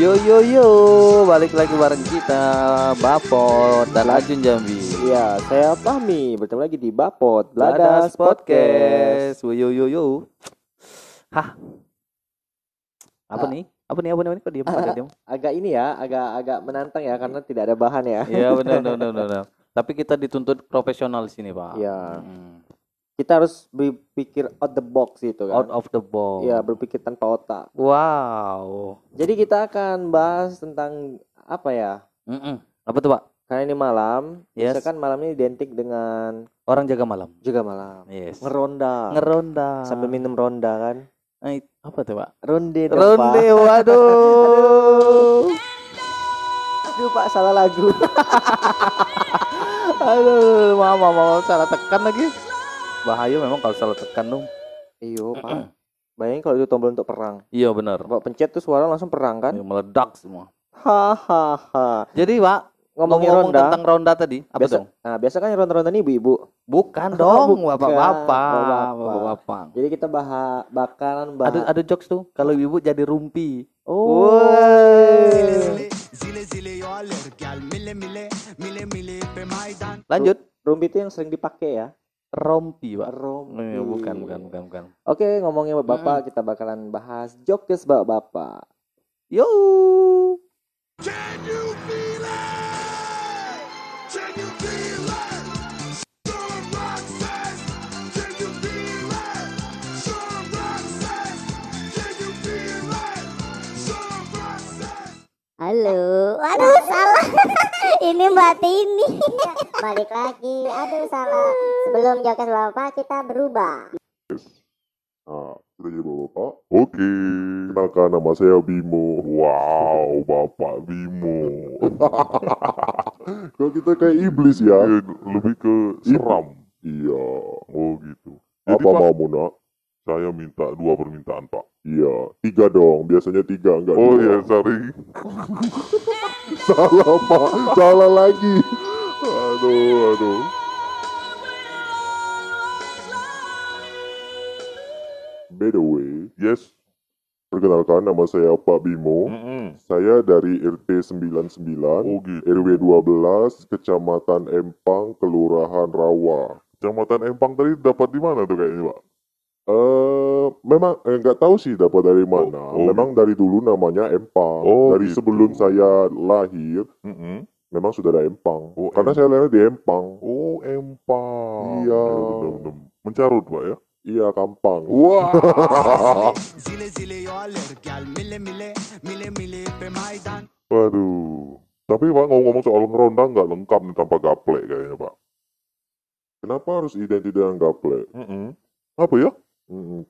Yo yo yo, balik lagi bareng kita Bapot dan Ajun Jambi. Iya, saya Fahmi bertemu lagi di Bapot Bladas Bladas Podcast. Podcast. Yo yo yo. Hah. Apa Ah. nih? Apa nih? Apa nih? Apa nih? Kok diam? Agak diam. Agak ini ya, agak agak menantang ya karena tidak ada bahan ya. Iya benar benar benar. Tapi kita dituntut profesional di sini, Pak. Iya. Mm. Kita harus berpikir out the box gitu Out kan. of the box. Iya, berpikir tanpa otak. Wow. Jadi kita akan bahas tentang apa ya? Mm-mm. Apa tuh, Pak? Karena ini malam, Yes. kan malam ini identik dengan Orang jaga malam. juga malam. Yes. Ngeronda. Ngeronda. Sambil minum ronda kan. Eh, apa tuh, Pak? Ronde Ronde, Pak. waduh. Aduh, Pak, salah lagu. Aduh, mama mau salah tekan lagi. Bahaya memang kalau salah tekan dong. Iyo, Pak. Bayangin kalau itu tombol untuk perang. Iya benar. Bapak pencet tuh suara langsung perang kan? Iya, Meledak semua. Hahaha. Jadi, Pak, Ngomongin ngomong ronda. tentang ronda tadi, apa biasa, dong? Nah, biasa kan yang ronda-ronda ini ibu-ibu. Bukan dong, Bukan. bapak-bapak. Bapak-bapak. Jadi kita bahas bakalan bahas. Ada ada jokes tuh kalau ibu jadi rumpi. Oh. Lanjut, Rumpi itu yang sering dipakai ya. Rompi, Pak. Rompi. Eh, bukan, bukan, bukan, bukan. Oke, ngomongin bapak, kita bakalan bahas jokes bapak-bapak. Yo. Can you feel it? Can you feel it? Some rock says Can you feel it? Some rock says Can you feel it? Some rock says Halo, aduh salah. Ini Mbak Tini. Balik lagi, aduh salah. Sebelum jokes bapak kita berubah. Ah, sudah jadi bapak? Oke. Kenalkan nama saya Bimo. Wow, Bapak Bimo. Kalau kita kayak iblis ya. lebih ke seram. Iya. Oh gitu. Apa mau nak? Saya minta dua permintaan pak. Iya, tiga dong. Biasanya tiga enggak Oh iya, sorry. Salah pak, salah lagi. Aduh, aduh. By the way, yes. Perkenalkan nama saya Pak Bimo. Saya dari RT 99, RW 12, Kecamatan Empang, Kelurahan Rawa. Kecamatan Empang tadi dapat di mana tuh kayaknya, Pak? Eh, memang eh, nggak tahu sih dapat dari mana. memang dari dulu namanya Empang. dari sebelum saya lahir, memang sudah ada Empang. Karena saya lahir di Empang. Oh, Empang. Iya. Mencarut, Pak ya? Iya, Kampang. Wah. Maydan Waduh. Tapi Pak ngomong-ngomong soal ngeronda nggak lengkap nih tanpa gaplek kayaknya Pak. Kenapa harus identik dengan gaplek? Apa ya?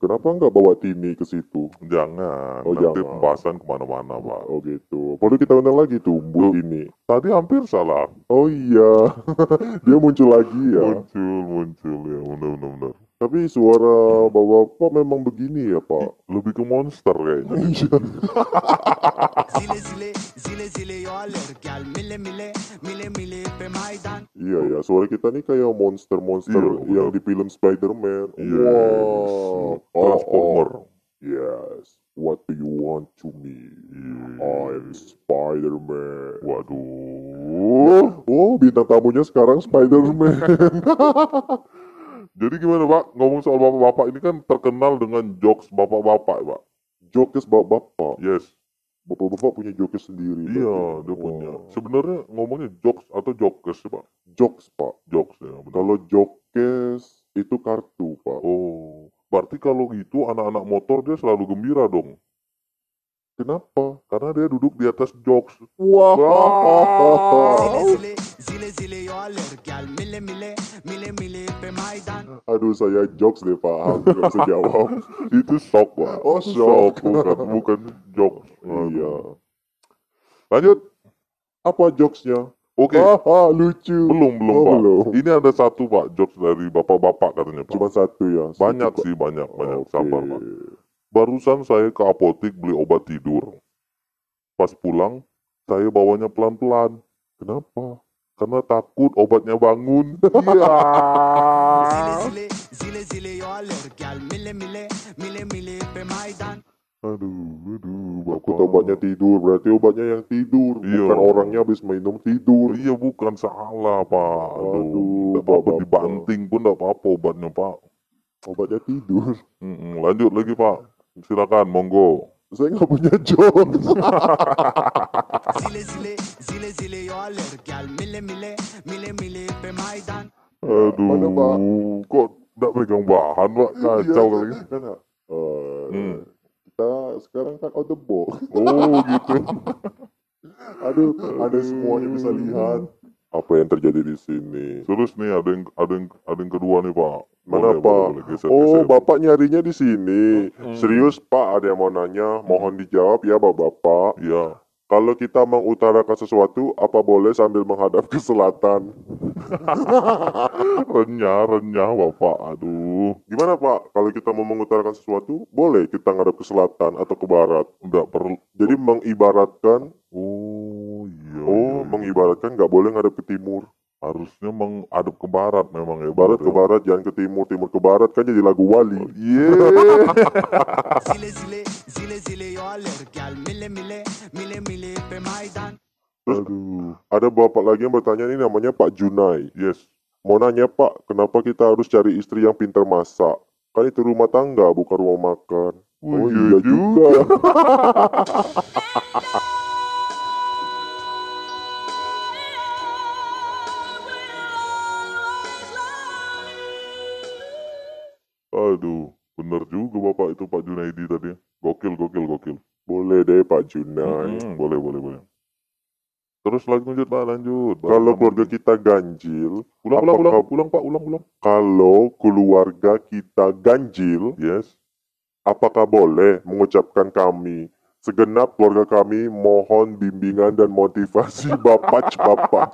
Kenapa nggak bawa Tini ke situ? Jangan. Oh, nanti jangan. pembahasan ke mana-mana Pak. Oh gitu. Perlu kita undang lagi tuh Bu Tini. Tadi hampir salah. Oh iya. Dia muncul lagi ya. Muncul, muncul ya. Benar-benar. Tapi suara bapak memang begini ya Pak. Lebih ke monster kayaknya. Zile zile zile zile yo alır gel mile mile mile mile pe maydan Iya ya, suara kita nih kayak monster-monster yang di film Spider-Man. wow. Transformer. Yes. What do you want to me? I'm Spider-Man. Waduh. Oh, bintang tamunya sekarang Spider-Man. Jadi gimana Pak? Ngomong soal bapak-bapak ini kan terkenal dengan jokes bapak-bapak Pak. Jokes bapak-bapak? Yes. Bapak-bapak punya jokes sendiri. Iya, dia punya. Sebenarnya ngomongnya jokes atau jokes Pak? Jokes Pak. Jokes ya. Kalau jokes itu kartu Pak. Oh, berarti kalau gitu anak-anak motor dia selalu gembira dong. Kenapa? Karena dia duduk di atas jokes. Wah. Zile Aduh saya jokes deh Pak, hampir nggak bisa jawab. Itu shock Pak. Oh shock, bukan, bukan jokes. Iya. Lanjut. Apa jokesnya? Oke. lucu. Belum, belum Oh, Pak. belum. Ini ada satu Pak, jokes dari bapak-bapak katanya Pak. Cuma satu ya? Banyak sih, banyak, banyak. Sabar Pak. Barusan saya ke apotik beli obat tidur. Pas pulang, saya bawanya pelan-pelan. Kenapa? Karena takut obatnya bangun. Iya. Zile zile zile zile yo alır gel mile mile mile mile pe maydan Aduh, aduh, Aku obatnya tidur, berarti obatnya yang tidur. Iya. Bukan orangnya habis minum tidur. Iya bukan salah pak. Aduh, Aduh, tidak apa-apa Bapak. dibanting pun tidak apa-apa obatnya pak. Obatnya tidur. Mm-mm, lanjut lagi pak. Silakan, monggo. Saya nggak punya jokes. Zile zile zile zile yo gel mile mile mile mile pe maydan Aduh, Mana, Pak? kok tidak pegang bahan pak? Kacau Iya, kali. kan, eh, Hmm. Kita sekarang kan out the box. Oh gitu. Aduh, ada semuanya bisa lihat. Apa yang terjadi di sini? Terus nih ada yang ada yang ada yang kedua nih pak. Mana, Boleh, Pak? boleh, boleh. Geser, Oh, geser. Bapak nyarinya di sini. Hmm. Serius, Pak, ada yang mau nanya. Mohon dijawab ya, Bapak. Iya. Kalau kita mengutarakan sesuatu, apa boleh sambil menghadap ke selatan? Renyah, renyah bapak. Aduh, Gimana, Pak? Kalau kita mau mengutarakan sesuatu, boleh kita ngadap ke selatan atau ke barat. tidak perlu. Jadi mengibaratkan, Oh iya. oh, iya, iya. mengibaratkan nggak boleh ngadap ke timur. Harusnya menghadap ke barat memang ya. Barat ke ya. barat, jangan ke timur. Timur ke barat kan jadi lagu wali. Iya. Zile maydan Aduh. Ada bapak lagi yang bertanya ini namanya Pak Junai. Yes. Mau nanya Pak, kenapa kita harus cari istri yang pintar masak? Kan itu rumah tangga, bukan rumah makan. Oh, Oh iya iya juga. Aduh. Bener juga bapak itu Pak Junaidi tadi. Gokil, gokil, gokil. Boleh deh Pak Junai. Hmm, boleh, boleh, boleh. Terus lanjut pak, lanjut. Baru Kalau keluarga kita ganjil, ulang, ulang, ulang, apakah- ulang pak, ulang, ulang. kalau keluarga kita ganjil, Yes. apakah boleh mengucapkan kami segenap keluarga kami mohon bimbingan dan motivasi bapak bapak.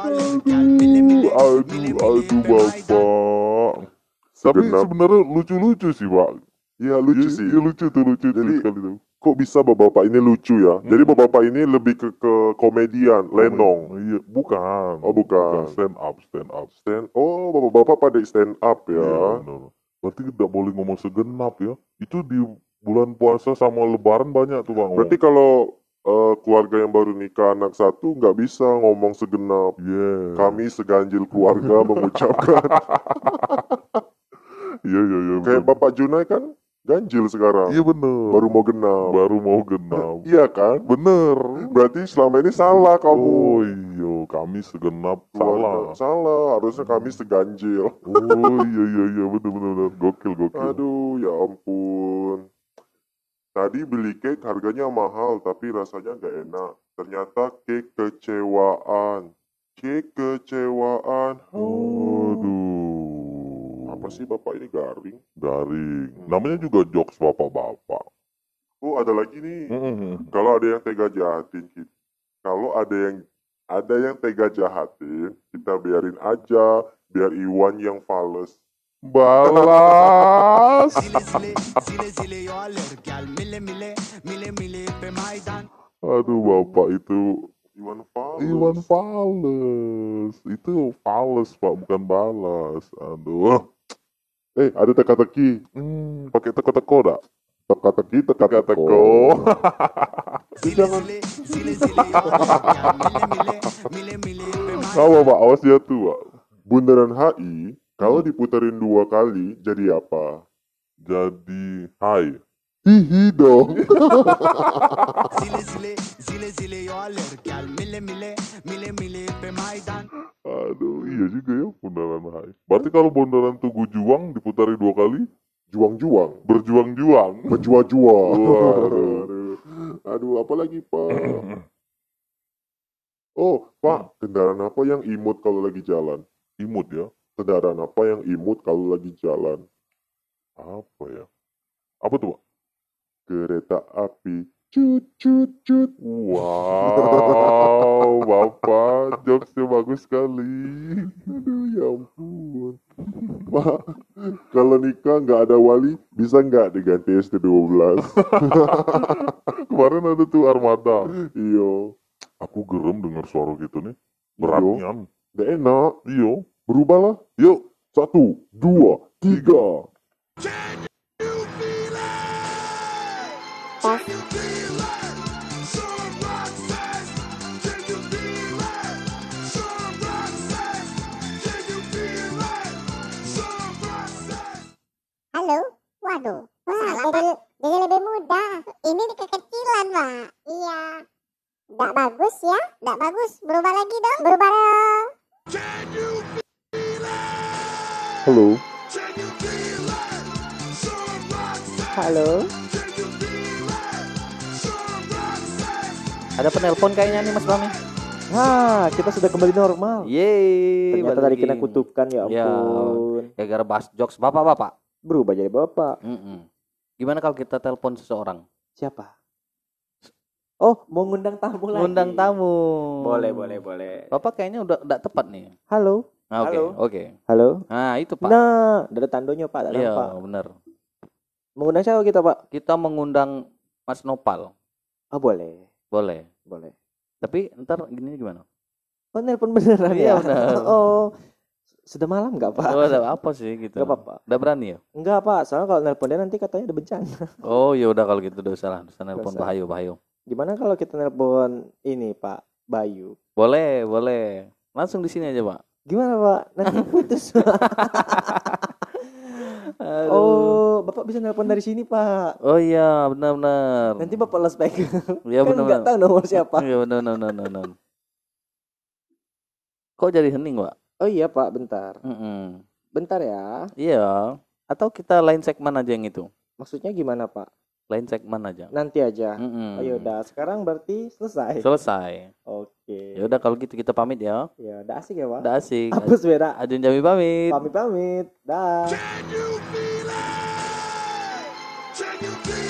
Aduh, aduh, maydan bapak. Tapi Segenap. sebenarnya lucu-lucu sih pak. Ya lucu Iya, sih. Iya lucu tuh, lucu tuh Jadi- sekali tuh. Kok bisa bapak ini lucu ya? Jadi bapak ini lebih ke, ke komedian, lenong. Oh, iya, bukan. Oh, bukan. Stand up, stand up. Stand, oh bapak-bapak pada stand up Iya, ya. benar. Berarti tidak boleh ngomong segenap ya. Itu di bulan puasa sama lebaran banyak tuh bang. Berarti kalau eh, keluarga yang baru nikah anak satu nggak bisa ngomong segenap. Iya. Kami seganjil keluarga mengucapkan. Iya, iya, iya. Kayak. Bapak Junai kan ganjil sekarang. Iya bener. Baru mau genap. Baru mau genap. Iya kan? bener. Berarti selama ini salah kamu. Oh iya, kami segenap salah. Salah. Harusnya kami seganjil. Oh iya iya iya bener bener bener. Gokil gokil. Aduh, ya ampun. Tadi beli cake harganya mahal tapi rasanya nggak enak. Ternyata cake kecewaan. Cake kecewaan. Aduh. Sih bapak ini garing? Garing. Namanya juga jokes bapak-bapak. Oh ada lagi nih. Mm-mm. Kalau ada yang tega jahatin kita. Kalau ada yang ada yang tega jahatin, kita biarin aja. Biar Iwan yang fales. Balas. Aduh bapak itu Iwan fales. Iwan Fales. Itu Fales pak bukan balas. Aduh. Eh ada teka-teki. Hmm, pakai teko-teko dak? Teka-teki, teka-teko. Gel mile mile mile pe maydan Apa pak? Awas pak. Bundaran HI, kalau diputerin dua kali, jadi apa? Jadi hai. Hihi dong. Zile zile zile zile yo alır gel mile mile mile mile pe maydan Aduh, iya juga ya bundaran hai. Berarti kalau bundaran Tugu Juang diputari dua kali, Juang-juang. berjuang-juang. Berjuang-juang. Aduh. Aduh, apa lagi, Pak? Oh, Pak, kendaraan apa yang imut kalau lagi jalan? Imut ya. Kendaraan apa yang imut kalau lagi jalan? Apa ya? Apa tuh pak? Kereta api. Cut, cut, cut. Wow, bapak jokesnya bagus sekali. Aduh, ya ampun. Pak, kalau nikah nggak ada wali, bisa nggak diganti ST12? Kemarin ada tuh armada. Iyo. Aku gerem dengar suara gitu nih. Beratnya. Nggak enak. Iyo. Berubahlah. Yuk. Satu, dua, tiga. Can mudah ini di kekecilan pak iya Gak bagus ya, gak bagus. Berubah lagi dong, berubah dong. Halo. Halo. Ada penelpon kayaknya nih Mas Bami. Wah, kita sudah kembali normal. Yeay. Ternyata tadi kena kutukan ya, ya ampun. Ya, gara-gara bahas jokes bapak-bapak. Berubah jadi bapak. Mm -mm. Gimana kalau kita telepon seseorang? Siapa? Oh, mau ngundang tamu lagi. Ngundang tamu. Boleh, boleh, boleh. Bapak kayaknya udah udah tepat nih. Halo. Nah, Oke, Halo. oke. Halo. Nah, itu Pak. Nah, ada tandonya Pak, ada Iya, Pak. benar. Mengundang siapa kita Pak? Kita mengundang Mas Nopal. Oh, boleh. Boleh. Boleh. Tapi ntar gini gimana? Oh, nelpon beneran Iya, ya? bener. oh, sudah malam nggak Pak? Oh, ada apa sih gitu? Nggak apa-apa. Udah berani ya? Enggak Pak, soalnya kalau nelpon dia nanti katanya ada bencana. Oh, ya udah kalau gitu dosa lah. Dosa nelpon. Bahayu, Bahayu. Gimana kalau kita nelpon ini Pak Bayu? Boleh, boleh. Langsung di sini aja, Pak. Gimana Pak? Nanti putus. Aduh. oh, Bapak bisa nelpon dari sini Pak. Oh iya, benar-benar. Nanti Bapak loudspeaker. Iya kan nggak benar-benar. tahu nomor siapa. Iya benar-benar. benar-benar. Kok jadi hening, Pak? Oh iya Pak, bentar. Mm-mm. Bentar ya. Iya. Atau kita lain segmen aja yang itu. Maksudnya gimana Pak? Lain segmen aja. Nanti aja. Mm-mm. Oh yaudah, sekarang berarti selesai. Selesai. Oke. Ya udah kalau gitu kita pamit ya. Ya, udah asik ya Pak. Udah asik. Apa sepeda? Ajun Jami pamit. Pamit-pamit. Dah. can you feel it? Can you feel it?